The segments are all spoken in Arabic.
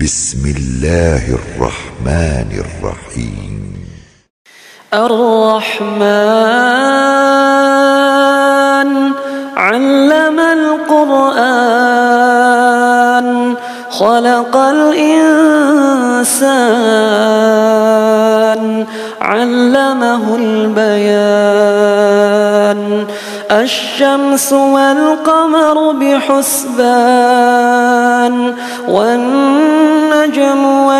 بسم الله الرحمن الرحيم. الرحمن علم القرآن خلق الإنسان علمه البيان. الشمس والقمر بحسبان والنجم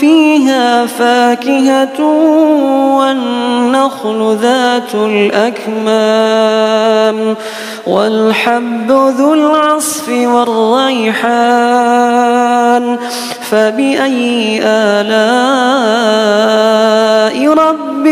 فيها فاكهة والنخل ذات الأكمام والحب ذو العصف والريحان فبأي آلاء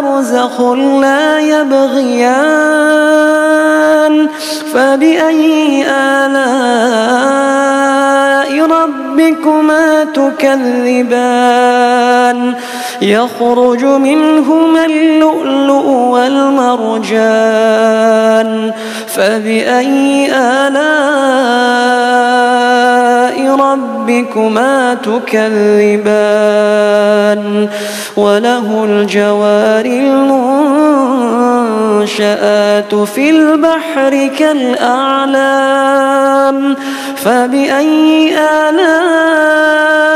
برزخ لا يبغيان فبأي آلاء ربكما تكذبان؟ يخرج منهما اللؤلؤ والمرجان فبأي آلاء ربكما تكذبان وله الجوار المنشآت في البحر كالأعلام فبأي آلاء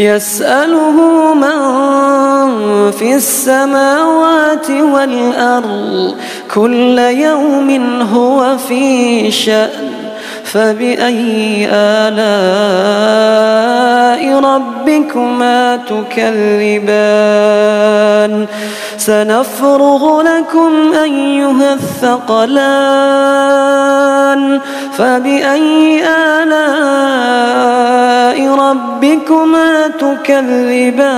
يسأله من في السماوات والأرض كل يوم هو في شأن فبأي آلاء ربكما تكذبان. سنفرغ لكم أيها الثقلان. فبأي آلاء ربكما تكذبان؟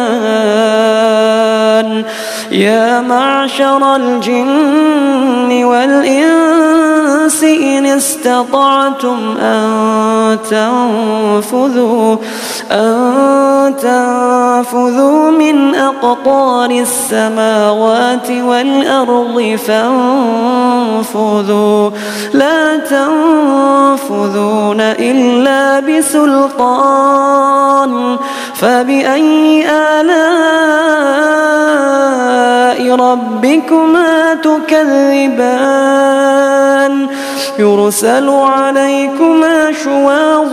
يا معشر الجن والإنس إن استطعتم أن تنفذوا أن تنفذوا من أقطار السماوات والأرض فانفذوا. لا تنفذون إلا بسلطان. فبأي آلاء ربكما تكذبان؟ يرسل عليكما شواظ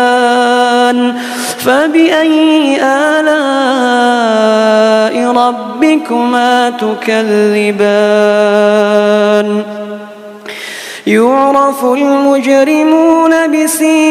فبأي آلاء ربكما تكذبان؟ يعرف المجرمون بسيماهم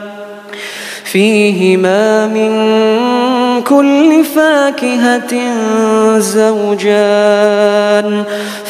فيهما من كل فاكهة زوجان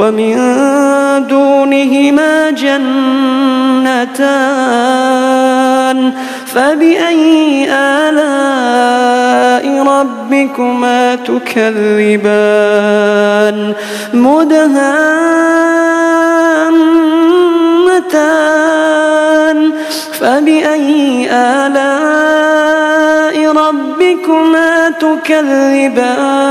ومن دونهما جنتان فبأي آلاء ربكما تكذبان؟ مدهامتان. فبأي آلاء ربكما تكذبان؟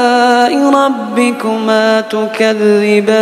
ربكما تكذبان.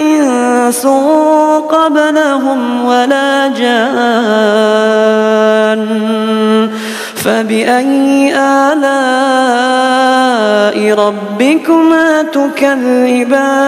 إنس قبلهم ولا جان فبأي آلاء ربكما تكذبان